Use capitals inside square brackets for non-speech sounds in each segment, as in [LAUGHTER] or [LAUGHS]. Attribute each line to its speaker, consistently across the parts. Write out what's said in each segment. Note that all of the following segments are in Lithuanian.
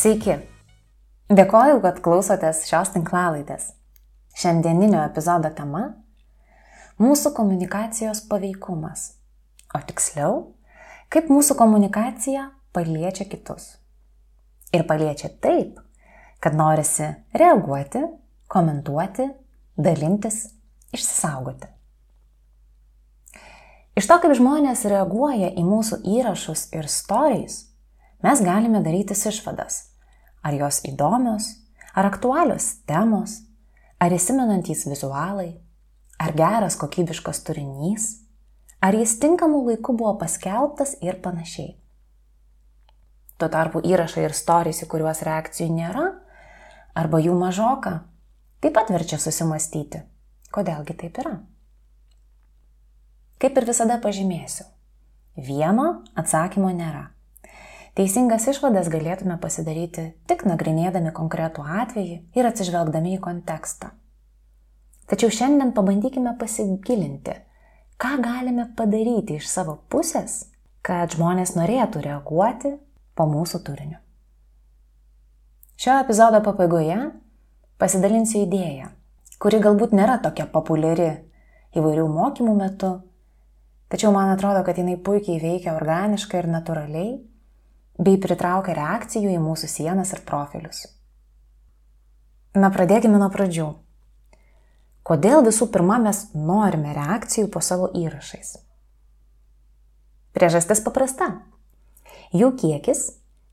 Speaker 1: Sveiki! Dėkoju, kad klausotės šios tinklalaidės. Šiandieninio epizodo tema - mūsų komunikacijos paveikumas. O tiksliau, kaip mūsų komunikacija paliečia kitus. Ir paliečia taip, kad norisi reaguoti, komentuoti, dalintis, išsisaugoti. Iš to, kaip žmonės reaguoja į mūsų įrašus ir stories, mes galime darytis išvadas Ar jos įdomios, ar aktualios temos, ar įsimenantys vizualai, ar geras kokybiškas turinys, ar jis tinkamų laikų buvo paskelbtas ir panašiai. Tuo tarpu įrašai ir storys, į kuriuos reakcijų nėra, arba jų mažoka, taip pat verčia susimastyti, kodėlgi taip yra. Kaip ir visada pažymėsiu, vieno atsakymo nėra. Teisingas išvadas galėtume pasidaryti tik nagrinėdami konkretų atvejį ir atsižvelgdami į kontekstą. Tačiau šiandien pabandykime pasigilinti, ką galime padaryti iš savo pusės, kad žmonės norėtų reaguoti po mūsų turiniu. Šio epizodo pabaigoje pasidalinsiu idėją, kuri galbūt nėra tokia populiari įvairių mokymų metu, tačiau man atrodo, kad jinai puikiai veikia organiškai ir natūraliai bei pritraukia reakcijų į mūsų sienas ir profilius. Na, pradėkime nuo pradžių. Kodėl visų pirma mes norime reakcijų po savo įrašais? Priežastis paprasta. Jų kiekis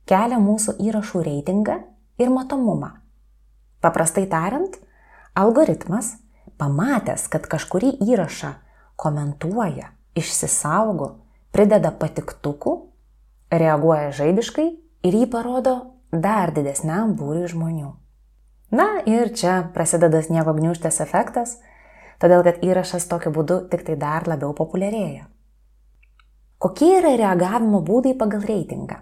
Speaker 1: kelia mūsų įrašų reitingą ir matomumą. Paprastai tariant, algoritmas, pamatęs, kad kažkurį įrašą komentuoja, išsisaugo, prideda patiktukų, reaguoja žaibiškai ir jį parodo dar didesniam būriui žmonių. Na ir čia prasideda sniego gniuštės efektas, todėl kad įrašas tokiu būdu tik tai dar labiau populiarėja. Kokie yra reagavimo būdai pagal reitingą?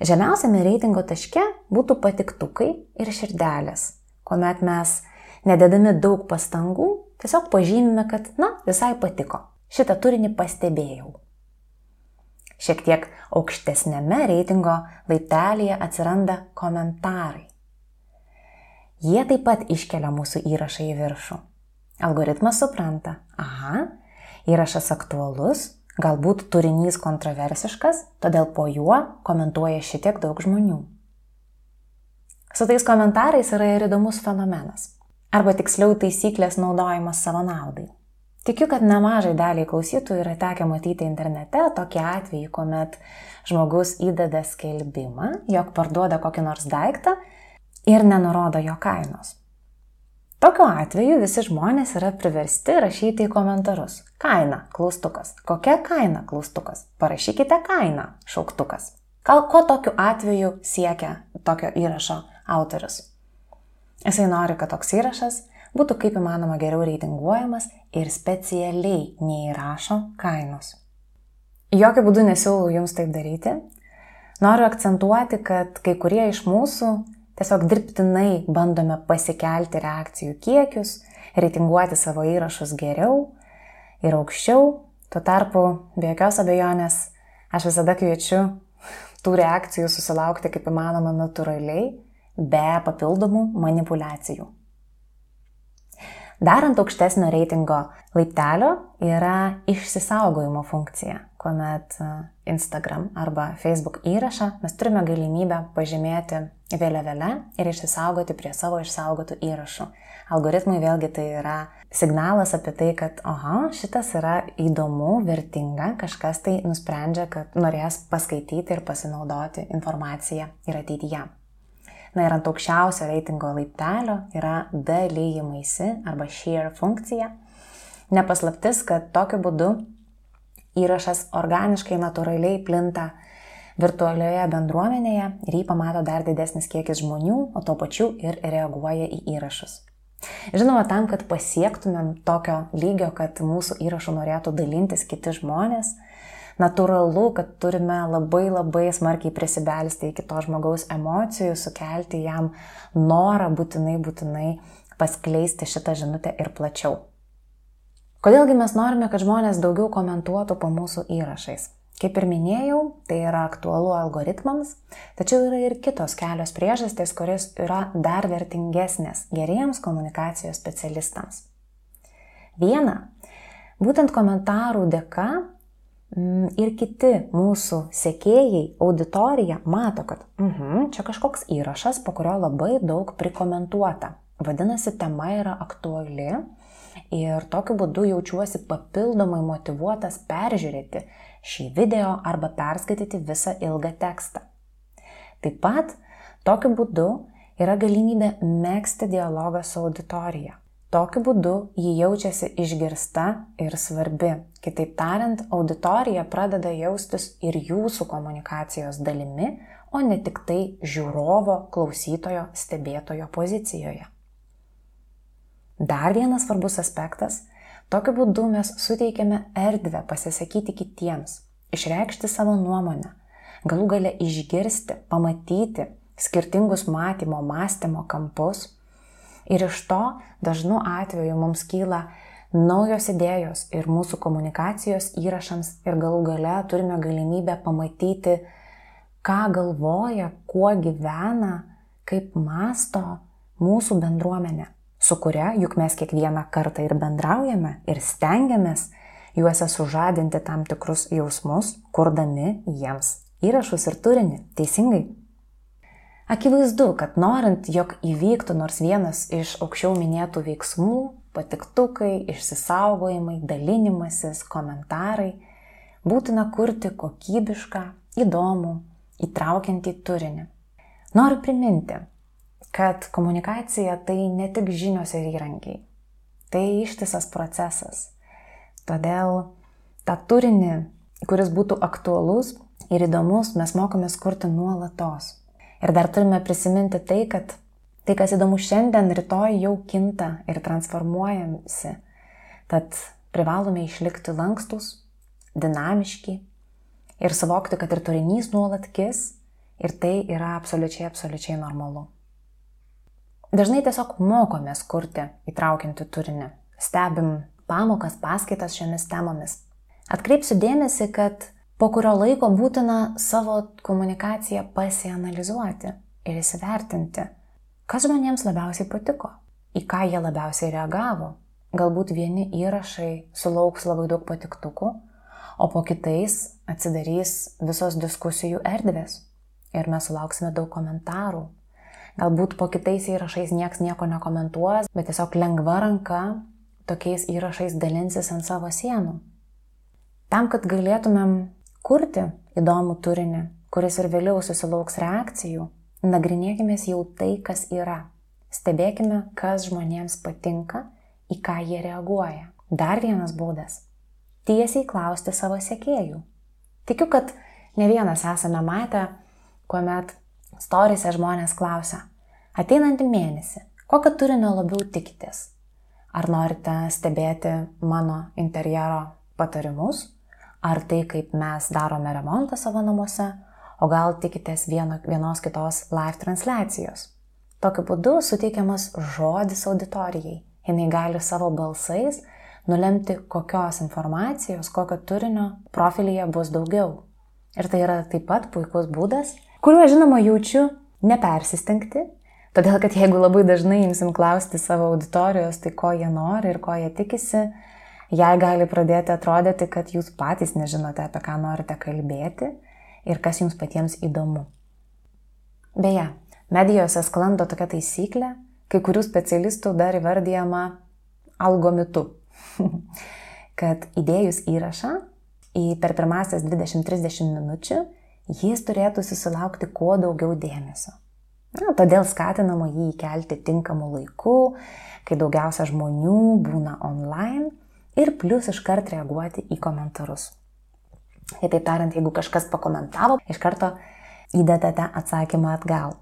Speaker 1: Žemiausiame reitingo taške būtų patiktukai ir širdelės, kuomet mes, nededami daug pastangų, tiesiog pažymime, kad, na, visai patiko. Šitą turinį pastebėjau. Šiek tiek aukštesnėme reitingo laiptelėje atsiranda komentarai. Jie taip pat iškelia mūsų įrašą į viršų. Algoritmas supranta, aha, įrašas aktualus, galbūt turinys kontroversiškas, todėl po juo komentuoja šitiek daug žmonių. Su tais komentarais yra ir įdomus fenomenas. Arba tiksliau taisyklės naudojimas savo naudai. Tikiu, kad nemažai daliai klausytojų yra tekę matyti internete tokį atvejį, kuomet žmogus įdeda skelbimą, jog parduoda kokį nors daiktą ir nenurodo jo kainos. Tokiu atveju visi žmonės yra priversti rašyti į komentarus. Kaina, klaustukas. Kokia kaina, klaustukas. Parašykite kainą, šauktukas. Gal ko tokiu atveju siekia tokio įrašo autorius? Jisai nori, kad toks įrašas būtų kaip įmanoma geriau reitinguojamas ir specialiai neįrašo kainos. Jokių būdų nesiūlau jums taip daryti. Noriu akcentuoti, kad kai kurie iš mūsų tiesiog dirbtinai bandome pasikelti reakcijų kiekius, reitinguoti savo įrašus geriau ir aukščiau. Tuo tarpu, be jokios abejonės, aš visada kviečiu tų reakcijų susilaukti kaip įmanoma natūraliai, be papildomų manipulacijų. Darant aukštesnio reitingo laiptelio yra išsisaugojimo funkcija, kuomet e, Instagram arba Facebook įrašą mes turime galimybę pažymėti vėliavėlę ir išsisaugoti prie savo išsaugotų įrašų. Algoritmui vėlgi tai yra signalas apie tai, kad, oha, šitas yra įdomu, vertinga, kažkas tai nusprendžia, kad norės paskaityti ir pasinaudoti informaciją ir ateityje. Na ir ant aukščiausio reitingo laiptelio yra dalyjimaisi arba share funkcija. Nepaslaptis, kad tokiu būdu įrašas organiškai natūraliai plinta virtualioje bendruomenėje ir jį pamato dar didesnis kiekis žmonių, o tuo pačiu ir reaguoja į įrašus. Žinoma, tam, kad pasiektumėm tokio lygio, kad mūsų įrašų norėtų dalintis kiti žmonės, natūralu, kad turime labai labai smarkiai prisibelsti iki to žmogaus emocijų, sukelti jam norą būtinai, būtinai paskleisti šitą žinutę ir plačiau. Kodėlgi mes norime, kad žmonės daugiau komentuotų po mūsų įrašais? Kaip ir minėjau, tai yra aktualu algoritmams, tačiau yra ir kitos kelios priežastys, kuris yra dar vertingesnės geriems komunikacijos specialistams. Viena, būtent komentarų dėka ir kiti mūsų sekėjai, auditorija mato, kad mhm, čia kažkoks įrašas, po kurio labai daug prikomentuota. Vadinasi, tema yra aktuali ir tokiu būdu jaučiuosi papildomai motivuotas peržiūrėti šį video arba perskaityti visą ilgą tekstą. Taip pat tokiu būdu yra galimybė mėgsti dialogą su auditorija. Tokiu būdu ji jaučiasi išgirsta ir svarbi. Kitaip tariant, auditorija pradeda jaustis ir jūsų komunikacijos dalimi, o ne tik tai žiūrovo, klausytojo, stebėtojo pozicijoje. Dar vienas svarbus aspektas - tokiu būdu mes suteikiame erdvę pasisakyti kitiems, išreikšti savo nuomonę, galų gale išgirsti, pamatyti skirtingus matymo, mąstymo kampus. Ir iš to dažnu atveju mums kyla naujos idėjos ir mūsų komunikacijos įrašams ir galų gale turime galimybę pamatyti, ką galvoja, kuo gyvena, kaip masto mūsų bendruomenė su kuria juk mes kiekvieną kartą ir bendraujame ir stengiamės juose sužadinti tam tikrus jausmus, kurdami jiems įrašus ir turinį. Teisingai. Akivaizdu, kad norint, jog įvyktų nors vienas iš aukščiau minėtų veiksmų, patiktukai, išsisaugojimai, dalinimasis, komentarai, būtina kurti kokybišką, įdomų, įtraukiantį turinį. Noriu priminti, kad komunikacija tai ne tik žinios ir įrankiai. Tai ištisas procesas. Todėl tą turinį, kuris būtų aktualus ir įdomus, mes mokomės kurti nuolatos. Ir dar turime prisiminti tai, kad tai, kas įdomu šiandien, rytoj jau kinta ir transformuojamsi. Tad privalome išlikti lankstus, dinamiški ir suvokti, kad ir turinys nuolat kis ir tai yra absoliučiai, absoliučiai normalu. Dažnai tiesiog mokomės kurti įtraukiantį turinį. Stebim pamokas, paskaitas šiomis temomis. Atkreipsiu dėmesį, kad po kurio laiko būtina savo komunikaciją pasianalizuoti ir įsivertinti, kas žmonėms labiausiai patiko, į ką jie labiausiai reagavo. Galbūt vieni įrašai sulauks labai daug patiktukų, o po kitais atsidarys visos diskusijų erdvės ir mes sulauksime daug komentarų, Galbūt po kitais įrašais niekas nieko nekomentuos, bet tiesiog lengva ranka tokiais įrašais dalinsis ant savo sienų. Tam, kad galėtumėm kurti įdomų turinį, kuris ir vėliau susilauks reakcijų, nagrinėkime jau tai, kas yra. Stebėkime, kas žmonėms patinka, į ką jie reaguoja. Dar vienas būdas - tiesiai klausti savo sekėjų. Tikiu, kad ne vienas esame matę, kuomet Storyse žmonės klausia, ateinantį mėnesį, kokio turinio labiau tikitės? Ar norite stebėti mano interjero patarimus, ar tai, kaip mes darome remontą savo namuose, o gal tikitės vieno, vienos kitos live transliacijos. Tokiu būdu suteikiamas žodis auditorijai. Jis gali savo balsais nulemti, kokios informacijos, kokio turinio profilyje bus daugiau. Ir tai yra taip pat puikus būdas kuriuo žinoma jaučiu nepersistengti, todėl kad jeigu labai dažnai imsim klausti savo auditorijos, tai ko jie nori ir ko jie tikisi, jai gali pradėti atrodyti, kad jūs patys nežinote, apie ką norite kalbėti ir kas jums patiems įdomu. Beje, medijose sklando tokia taisyklė, kai kurių specialistų dar įvardyjama algomitu, [LAUGHS] kad įdėjus įrašą į per pirmasias 20-30 minučių jis turėtų susilaukti kuo daugiau dėmesio. Na, todėl skatinama jį įkelti tinkamu laiku, kai daugiausia žmonių būna online ir plus iškart reaguoti į komentarus. Kitaip tariant, jeigu kažkas pakomentavo, iš karto įdedate atsakymą atgal.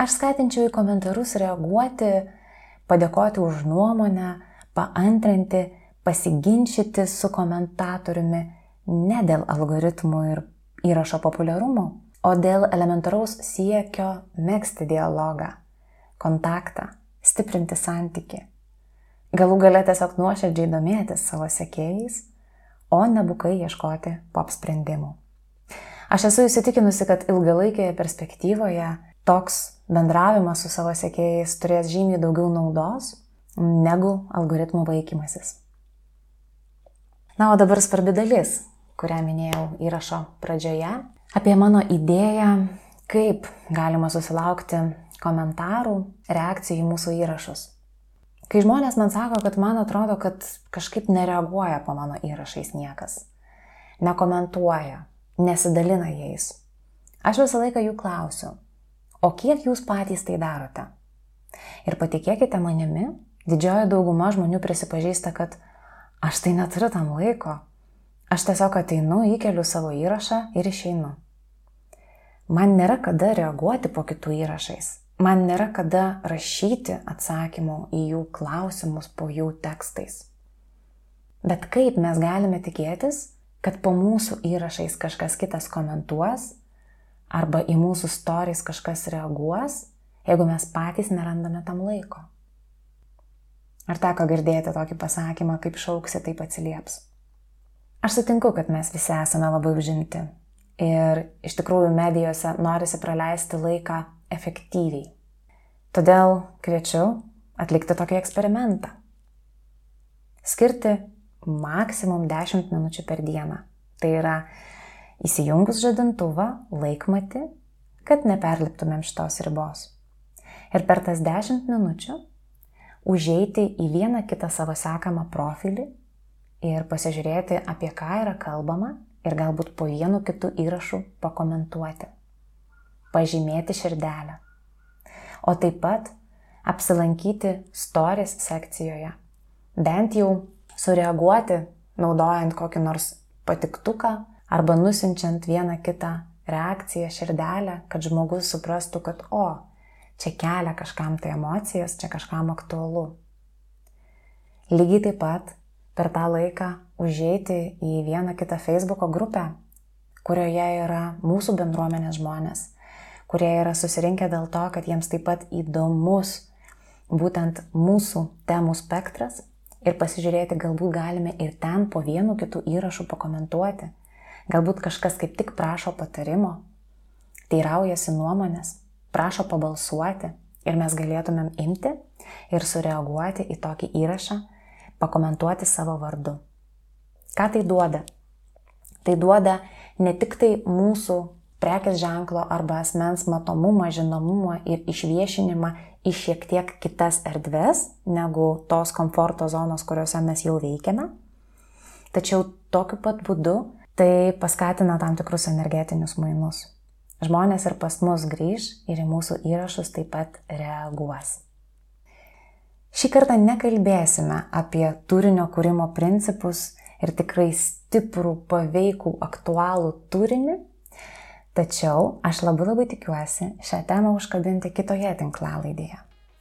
Speaker 1: Aš skatinčiau į komentarus reaguoti, padėkoti už nuomonę, paantrinti, pasiginčyti su komentatoriumi ne dėl algoritmų ir įrašo populiarumo, o dėl elementaraus siekio mėgsti dialogą, kontaktą, stiprinti santyki. Galų gale tiesiog nuoširdžiai domėtis savo sekėjais, o nebukai ieškoti pop sprendimų. Aš esu įsitikinusi, kad ilgalaikėje perspektyvoje toks bendravimas su savo sekėjais turės žymiai daugiau naudos negu algoritmų vaikymasis. Na, o dabar svarbi dalis, kurią minėjau įrašo pradžioje, apie mano idėją, kaip galima susilaukti komentarų, reakcijų į mūsų įrašus. Kai žmonės man sako, kad man atrodo, kad kažkaip nereaguoja po mano įrašais niekas, nekomentuoja, nesidalina jais, aš visą laiką jų klausiu, o kiek jūs patys tai darote? Ir patikėkite manimi, didžioji dauguma žmonių prisipažįsta, kad aš tai neturiu tam laiko. Aš tiesiog ateinu, įkeliu savo įrašą ir išeinu. Man nėra kada reaguoti po kitų įrašais man nėra kada rašyti atsakymų į jų klausimus po jų tekstais. Bet kaip mes galime tikėtis, kad po mūsų įrašais kažkas kitas komentuos arba į mūsų storijas kažkas reaguos, jeigu mes patys nerandame tam laiko? Ar teko girdėti tokį pasakymą, kaip šauksi, taip atsilieps? Aš sutinku, kad mes visi esame labai užimti ir iš tikrųjų medijose norisi praleisti laiką efektyviai. Todėl kviečiu atlikti tokį eksperimentą. Skirti maksimum 10 minučių per dieną. Tai yra įsijungus žadintuvą, laikmatį, kad neperliptumėm šitos ribos. Ir per tas 10 minučių užeiti į vieną kitą savo sekamą profilį ir pasižiūrėti, apie ką yra kalbama ir galbūt po vienu kitu įrašu pakomentuoti pažymėti širdelę. O taip pat apsilankyti stories sekcijoje. Bent jau sureaguoti, naudojant kokį nors patiktuką arba nusinčiant vieną kitą reakciją širdelę, kad žmogus suprastų, kad o, čia kelia kažkam tai emocijas, čia kažkam aktualu. Lygiai taip pat per tą laiką užeiti į vieną kitą Facebook grupę, kurioje yra mūsų bendruomenės žmonės kurie yra susirinkę dėl to, kad jiems taip pat įdomus būtent mūsų temų spektras ir pasižiūrėti, galbūt galime ir ten po vienu kitų įrašų pakomentuoti. Galbūt kažkas kaip tik prašo patarimo, teiraujasi nuomonės, prašo pabalsuoti ir mes galėtumėm imti ir sureaguoti į tokį įrašą, pakomentuoti savo vardu. Ką tai duoda? Tai duoda ne tik tai mūsų prekės ženklo arba asmens matomumą, žinomumą ir išviešinimą į šiek tiek kitas erdves negu tos komforto zonos, kuriuose mes jau veikiame. Tačiau tokiu pat būdu tai paskatina tam tikrus energetinius mainus. Žmonės ir pas mus grįž ir į mūsų įrašus taip pat reaguos. Šį kartą nekalbėsime apie turinio kūrimo principus ir tikrai stiprų, paveikų, aktualų turinį, Tačiau aš labai labai tikiuosi šią temą užkabinti kitoje tinklalaidėje.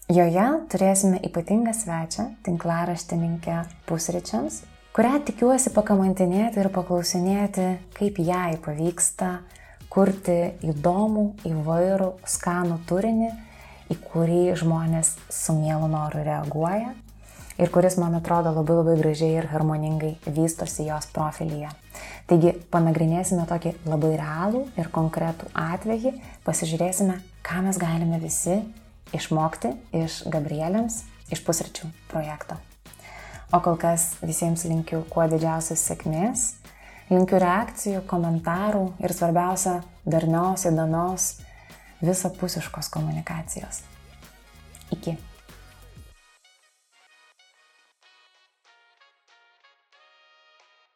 Speaker 1: Joje turėsime ypatingą svečią, tinklaraštininkę pusryčiams, kurią tikiuosi pakamantinėti ir paklausinėti, kaip jai pavyksta kurti įdomų, įvairų, skanų turinį, į kurį žmonės su mielu noru reaguoja ir kuris, man atrodo, labai labai gražiai ir harmoningai vystosi jos profilyje. Taigi panagrinėsime tokį labai realų ir konkretų atvejį, pasižiūrėsime, ką mes galime visi išmokti iš Gabrielėms, iš pusryčių projekto. O kol kas visiems linkiu kuo didžiausios sėkmės, linkiu reakcijų, komentarų ir svarbiausia, darnios, įdomios, visapusiškos komunikacijos. Iki.